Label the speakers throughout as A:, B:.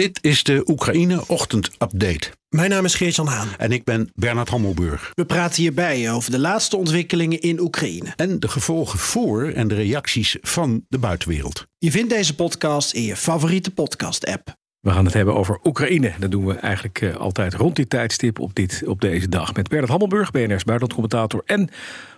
A: Dit is de Oekraïne Ochtend Update.
B: Mijn naam is Geert-Jan Haan.
A: En ik ben Bernard Hammelburg.
B: We praten hierbij over de laatste ontwikkelingen in Oekraïne.
A: En de gevolgen voor en de reacties van de buitenwereld.
B: Je vindt deze podcast in je favoriete podcast-app.
C: We gaan het hebben over Oekraïne. Dat doen we eigenlijk uh, altijd rond dit tijdstip op, dit, op deze dag. Met Bernard Hammelburg, BNR's buitenlandcommentator. En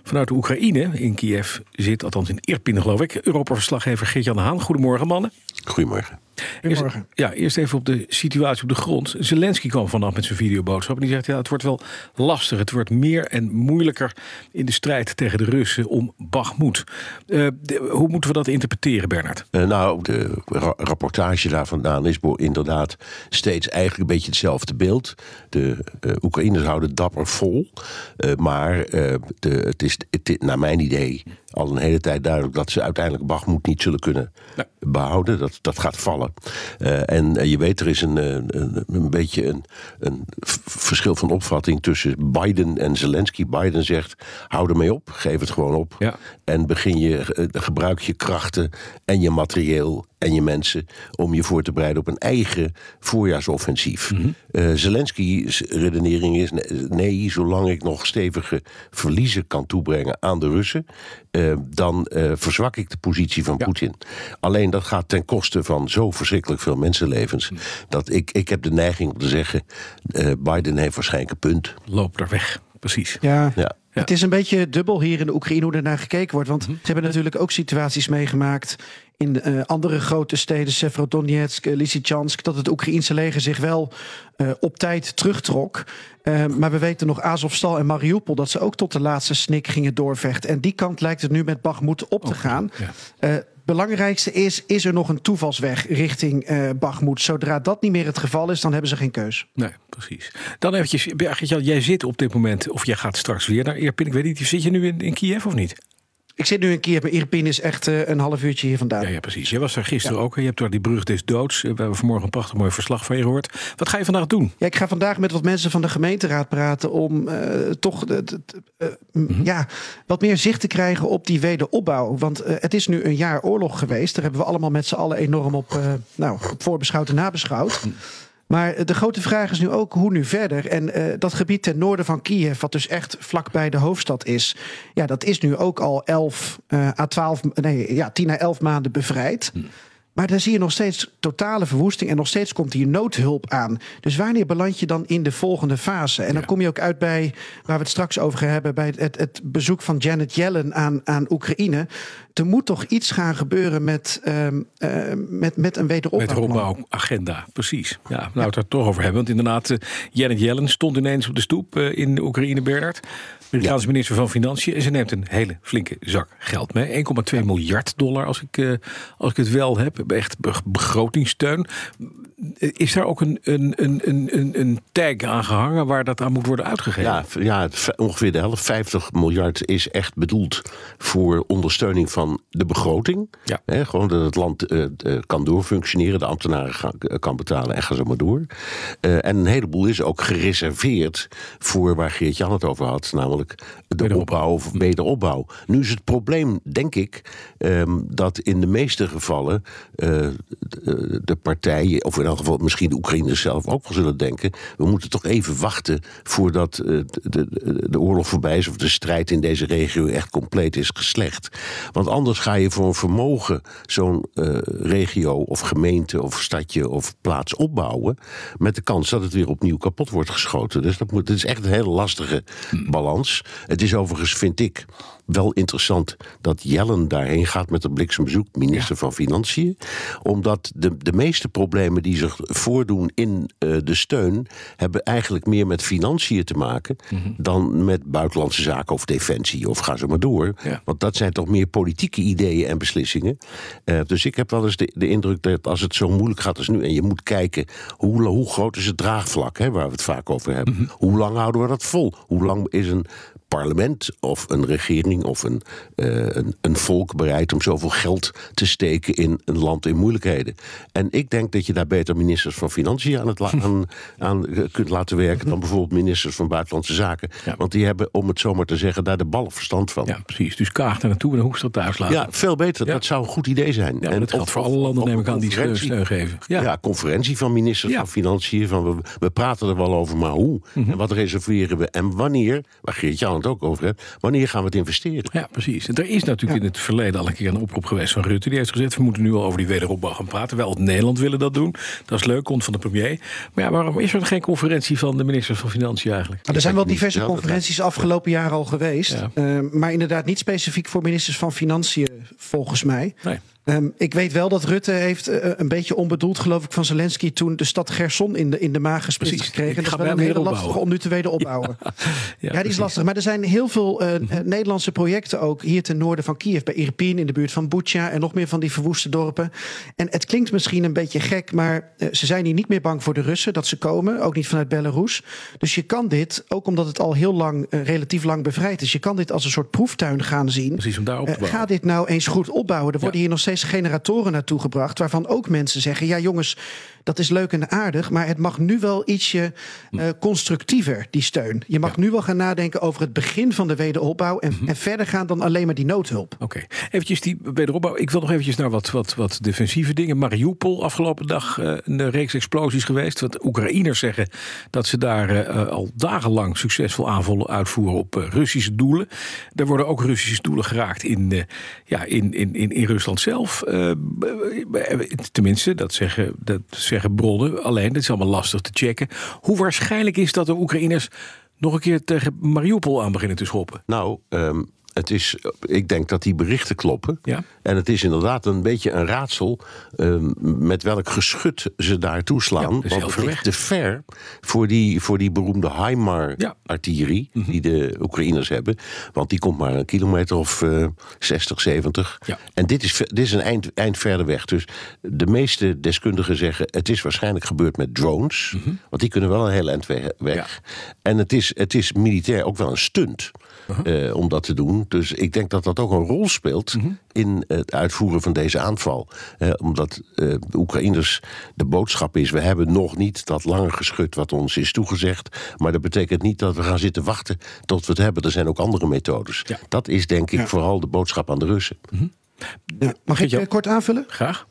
C: vanuit de Oekraïne in Kiev zit, althans in Irpin geloof ik... Europa-verslaggever Geert-Jan Haan. Goedemorgen mannen.
D: Goedemorgen.
C: Eerst, ja, eerst even op de situatie op de grond. Zelensky kwam vanaf met zijn videoboodschap. En die zegt, ja, het wordt wel lastig. Het wordt meer en moeilijker in de strijd tegen de Russen om Bakhmut. Uh, hoe moeten we dat interpreteren, Bernard?
D: Uh, nou, de ra rapportage daar vandaan is inderdaad steeds eigenlijk een beetje hetzelfde beeld. De uh, Oekraïners houden dapper vol. maar de, het is het, naar mijn idee al een hele tijd duidelijk dat ze uiteindelijk Bakhmut niet zullen kunnen behouden. Dat, dat gaat vallen. Uh, en je weet, er is een, een, een beetje een, een verschil van opvatting tussen Biden en Zelensky. Biden zegt: hou ermee op, geef het gewoon op.
C: Ja.
D: En begin je, gebruik je krachten en je materieel en je mensen om je voor te bereiden op een eigen voorjaarsoffensief. Mm -hmm. uh, Zelensky's redenering is: nee, zolang ik nog stevige verliezen kan toebrengen aan de Russen, uh, dan uh, verzwak ik de positie van
C: Ja.
D: Poetin. Alleen dat gaat ten koste van zo verschrikkelijk veel mensenlevens.
C: Mhm.
D: Dat ik, ik heb de neiging om te zeggen: uh, Biden heeft waarschijnlijk een punt.
C: Loop er weg, precies.
B: Ja.
D: Ja.
C: Ja.
B: Het is een beetje dubbel hier in de Oekraïne hoe er naar gekeken wordt. Want
C: Mhm.
B: ze hebben natuurlijk ook situaties meegemaakt in eh, andere grote steden, Severodonetsk, uh, Lysychansk, dat het Oekraïense leger zich wel eh, op tijd terugtrok. Maar we weten nog Azovstal en Mariupol dat ze ook tot de laatste snik gingen doorvechten. En die kant lijkt het nu met Bakhmut op te gaan.
C: Ja.
B: Belangrijkste is, is er nog een toevalsweg richting Bakhmut? Zodra dat niet meer het geval is, dan hebben ze geen keus.
C: Nee, precies. Dan eventjes, Gerrit-Jan, jij zit op dit moment, of jij gaat straks weer naar Irpin. Ik weet niet, zit je nu in Kiev of niet?
B: Ik zit nu in Kiev, maar Irpin is echt eh, een half uurtje hier vandaan.
C: Ja, ja, precies. Jij was daar gisteren ook. Je hebt daar die brug des doods. Eh, We hebben vanmorgen een prachtig mooi verslag van je gehoord. Wat ga je vandaag doen?
B: Ja, ik ga vandaag met wat mensen van de gemeenteraad praten om eh, toch de- de- de- eh, m, ja, wat meer zicht te krijgen op die wederopbouw. Want het is nu een jaar oorlog geweest. Daar hebben we allemaal met z'n allen enorm op, nou, op voorbeschouwd en nabeschouwd. Maar eh, de grote vraag is nu ook hoe nu verder. En eh, dat gebied ten noorden van Kiev, wat dus echt vlakbij de hoofdstad is, ja, dat is nu ook al 11 eh à 12, nee, ja, 10 à 11 maanden bevrijd. Maar daar zie je nog steeds totale verwoesting en nog steeds komt hier noodhulp aan. Dus wanneer beland je dan in de volgende fase? En dan
C: Ja.
B: kom je ook uit bij waar we het straks over gaan hebben, bij het, het bezoek van Janet Yellen aan, aan Oekraïne. Er moet toch iets gaan gebeuren met, ehm, eh, met, met een wederopbouw.
C: Met opbouwagenda, precies. Ja, nou, we het er toch over hebben. Want inderdaad, eh, Janet Yellen stond ineens op de stoep eh, in de Oekraïne, Bernard. De Amerikaanse minister van Financiën. En ze neemt een hele flinke zak geld mee. 1,2 miljard dollar, als ik, eh, als ik het wel heb. Echt be- begrotingssteun. Is daar ook een, een, een, een, een- een tag aan gehangen waar dat aan moet worden uitgegeven?
D: Ja, ja, ongeveer de helft, 50 miljard, is echt bedoeld voor ondersteuning van de begroting.
C: Ja.
D: Gewoon dat het land eh, eh, kan doorfunctioneren, de ambtenaren gaan, eh, kan betalen en ga zo maar door. En een heleboel is ook gereserveerd voor waar Geert-Jan het over had, namelijk de
C: Wederopbouw.
D: opbouw of wederopbouw. Nu is het probleem, denk ik, ehm, dat in de meeste gevallen de, de partijen, of in elk geval misschien de Oekraïners zelf ook wel zullen denken, we moeten toch even wachten voordat eh, de, de, de oorlog voorbij is of de strijd in deze regio echt compleet is geslecht. Want anders ga je voor een vermogen zo'n eh, regio of gemeente of stadje of plaats opbouwen met de kans dat het weer opnieuw kapot wordt geschoten. Dus dat, moet, het is echt een hele lastige balans. Het is overigens, vind ik, wel interessant dat Jellen daarheen gaat met een bliksembezoek, minister van Financiën. Omdat de, de meeste problemen die zich voordoen in eh, de steun, hebben eigenlijk meer met financiën te maken dan met buitenlandse zaken of defensie of ga zo maar door.
C: Ja.
D: Want dat zijn toch meer politieke ideeën en beslissingen. Eh, dus ik heb wel eens de, de indruk dat als het zo moeilijk gaat als nu, en je moet kijken hoe, hoe groot is het draagvlak, hè, waar we het vaak over hebben. Hoe lang houden we dat vol? Hoe lang is een parlement of een regering of een, eh, een, een volk bereid om zoveel geld te steken in een land in moeilijkheden. En ik denk dat je daar beter ministers van Financiën aan, het la- aan, aan eh, kunt laten werken dan bijvoorbeeld ministers van Buitenlandse Zaken.
C: Ja.
D: Want die hebben, om het zomaar te zeggen, daar de ballen verstand van.
C: Ja, precies. Dus Kaag daar naartoe en de Hoekstra thuis laten.
D: Ja, veel beter.
C: Ja.
D: Dat zou een goed idee zijn.
C: Ja, maar dat geldt voor alle landen, neem ik aan, die steun, geven.
D: Ja.
C: Ja.
D: conferentie van ministers van Financiën. Van we, we praten er wel over, maar hoe?
C: Mhm.
D: En wat reserveren we? En wanneer, waar Geert-Jan het ook over hebt, wanneer gaan we het investeren?
C: Ja, precies. En er is natuurlijk in het verleden al een keer een oproep geweest van Rutte. Die heeft gezegd, we moeten nu al over die wederopbouw gaan praten. Wij als Nederland willen dat doen. Dat is leuk, komt van de premier. Maar ja, waarom is er geen conferentie van de ministers van Financiën eigenlijk?
B: Nou, er zijn wel diverse
D: Ja,
B: conferenties afgelopen jaar al geweest.
C: Ja.
B: Eh, maar inderdaad niet specifiek voor ministers van Financiën, volgens mij.
C: Nee.
B: Ehm, ik weet wel dat Rutte heeft eh, een beetje onbedoeld, geloof ik, van Zelensky toen de stad Gerson in de, in de maag gesplitst
C: Precies.
B: gekregen.
C: Ik
B: Dat is wel een hele lastige om nu te wederopbouwen. Ja, die is lastig. Maar er zijn heel veel eh, eh, Nederlandse projecten ook hier ten noorden van Kiev. Bij Irpin, in de buurt van Bucha en nog meer van die verwoeste dorpen. En het klinkt misschien een beetje gek, maar ze zijn hier niet meer bang voor de Russen dat ze komen. Ook niet vanuit Belarus. Dus je kan dit, ook omdat het al heel lang, relatief lang bevrijd is. Je kan dit als een soort proeftuin gaan zien.
C: Precies, om daar op te bouwen.
B: ga dit nou eens goed opbouwen. Er worden hier nog steeds generatoren naartoe gebracht. Waarvan ook mensen zeggen: ja, jongens, dat is leuk en aardig. Maar het mag nu wel ietsje eh, constructiever, die steun. Je mag nu wel gaan nadenken over het begin van de wederopbouw. En,
C: Mhm.
B: en verder gaan dan alleen maar die noodhulp.
C: Oké, eventjes die wederopbouw. Ik wil nog eventjes naar wat, wat, wat defensieve dingen. Mariupol, afgelopen dag eh, een reeks explosies geweest. Wat Oekraïners zeggen dat ze daar eh, al dagenlang succesvol aanvallen uitvoeren op Russische doelen. Er worden ook Russische doelen geraakt in, ja, in, in, in, in Rusland zelf. Eh, tenminste, dat zeggen, dat zeggen bronnen. Alleen, dat is allemaal lastig te checken. Hoe waarschijnlijk is dat de Oekraïners nog een keer tegen Mariupol aan beginnen te schoppen?
D: Nou, ehm, het is, ik denk dat die berichten kloppen.
C: Ja.
D: En het is inderdaad een beetje een raadsel ehm, met welk geschut ze daar
C: Ja,
D: toeslaan.
C: heel
D: want het ligt te ver voor die, voor die beroemde
C: Ja. Mhm.
D: HIMAR-artillerie die de Oekraïners hebben. Want die komt maar een kilometer of eh 60, 70.
C: Ja.
D: En dit is, dit is een eind, eind verder weg. Dus de meeste deskundigen zeggen... het is waarschijnlijk gebeurd met drones. Want die kunnen wel een heel eind we- weg.
C: Mhm. Ja.
D: En het is, het is militair ook wel een stunt
C: Uh-huh.
D: eh, om dat te doen. Dus ik denk dat dat ook een rol speelt
C: Mhm.
D: in het uitvoeren van deze aanval. Eh, omdat eh, de Oekraïners de boodschap is: we hebben nog niet dat lange geschut wat ons is toegezegd. Maar dat betekent niet dat we gaan zitten wachten tot we het hebben. Er zijn ook andere methodes.
C: Ja.
D: Dat is denk ik
B: Ja.
D: vooral de boodschap aan de Russen.
B: Ja, mag ik eh, kort aanvullen?
C: Graag.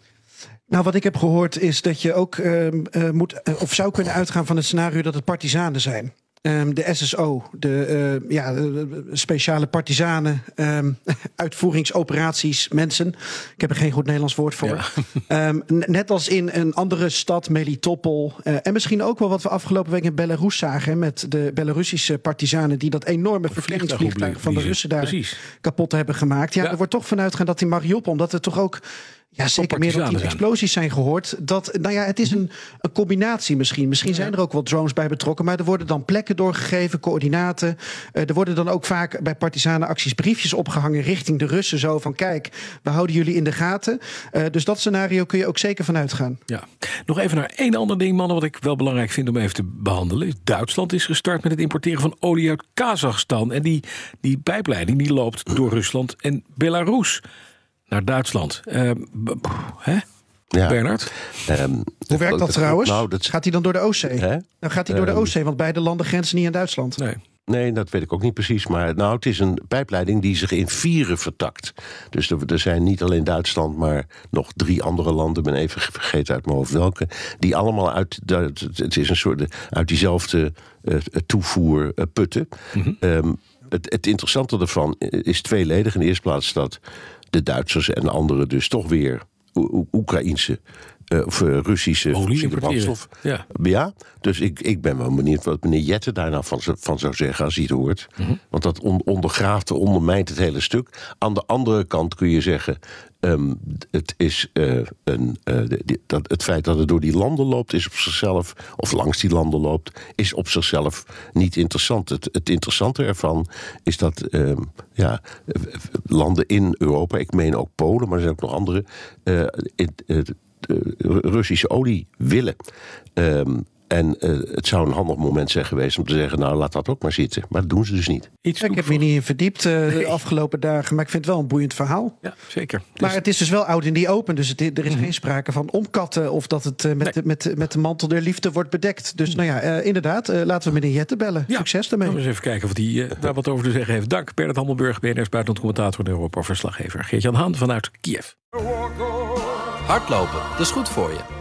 B: Nou, wat ik heb gehoord is dat je ook ehm, eh, moet of zou kunnen uitgaan van het scenario dat het partizanen zijn. Ehm, de SSO, de eh, ja, de speciale partizanen, ehm, uitvoeringsoperaties, mensen. Ik heb er geen goed Nederlands woord voor. Ehm, net als in een andere stad, Melitopol. eh, en misschien ook wel wat we afgelopen week in Belarus zagen. Met de Belarussische partizanen die dat enorme verkenningsvliegtuig van de Russen daar
C: Precies.
B: kapot hebben gemaakt. Ja,
C: Ja.
B: er wordt toch vanuit gaan dat in Mariupol, omdat er toch ook ja, zeker meer dan tien explosies zijn gehoord. Dat, nou ja, het is een, een combinatie misschien. Misschien zijn er ook wel drones bij betrokken, maar er worden dan plekken doorgegeven, coördinaten. Eh, er worden dan ook vaak bij partisanenacties briefjes opgehangen richting de Russen. Zo van: kijk, we houden jullie in de gaten. Eh, dus dat scenario kun je ook zeker vanuit gaan.
C: Ja. Nog even naar één ander ding, mannen, wat ik wel belangrijk vind om even te behandelen. Duitsland is gestart met het importeren van olie uit Kazachstan. En die, die pijpleiding die loopt door Rusland en Belarus naar Duitsland. Pff, hè?
D: Ja.
C: Bernard?
D: Ehm,
B: Hoe werkt dat trouwens?
D: Nou, dat,
B: Gaat hij dan door de Oostzee?
D: Hè?
B: Dan gaat hij door de Oostzee, want beide landen grenzen niet aan Duitsland.
C: Nee.
D: Nee, dat weet ik ook niet precies. Maar nou, het is een pijpleiding die zich in vieren vertakt. Dus er, er zijn niet alleen Duitsland, maar nog drie andere landen. Ik ben even vergeten uit mijn hoofd welke. Die allemaal uit, het is een soort, uit diezelfde eh, toevoer eh, putten. Ehm, het, het interessante ervan is tweeledig. In de eerste plaats dat de Duitsers en anderen dus toch weer Oe- Oekraïnse eh, of eh, Russische
C: Olie
D: brandstof.
C: Ja.
D: Ja, dus ik, ik ben wel benieuwd wat meneer Jette daar nou van, van zou zeggen als hij het hoort.
C: Mhm.
D: Want dat on- ondergraaft en ondermijnt het hele stuk. Aan de andere kant kun je zeggen. Ehm, het, is, eh, een, eh, dat, het feit dat het door die landen loopt, is op zichzelf, of langs die landen loopt, is op zichzelf niet interessant. Het, het interessante ervan is dat ehm, ja, landen in Europa, ik meen ook Polen, maar er zijn ook nog andere, eh, Russische olie willen. Ehm, En eh, het zou een handig moment zijn geweest om te zeggen: Nou, laat dat ook maar zitten. Maar dat doen ze dus niet.
C: Iets
B: Ik heb me niet in verdiept eh, de afgelopen dagen, maar ik vind het wel een boeiend verhaal.
C: Ja, zeker. Dus
B: Maar het is dus wel oud in die open, dus het, er is geen sprake van omkatten of dat het eh, met,
C: Nee.
B: de, met, met de mantel der liefde wordt bedekt. Dus nou ja, eh, inderdaad, eh, laten we meneer Jette bellen.
C: Ja.
B: Succes daarmee.
C: Laten we eens even kijken of hij eh, daar wat over te zeggen heeft. Dank Bernard Hammelburg, BNR's buitenlandcommentator en Europa-verslaggever. Geert-Jan Haan vanuit Kiev.
E: Hardlopen, dat is goed voor je.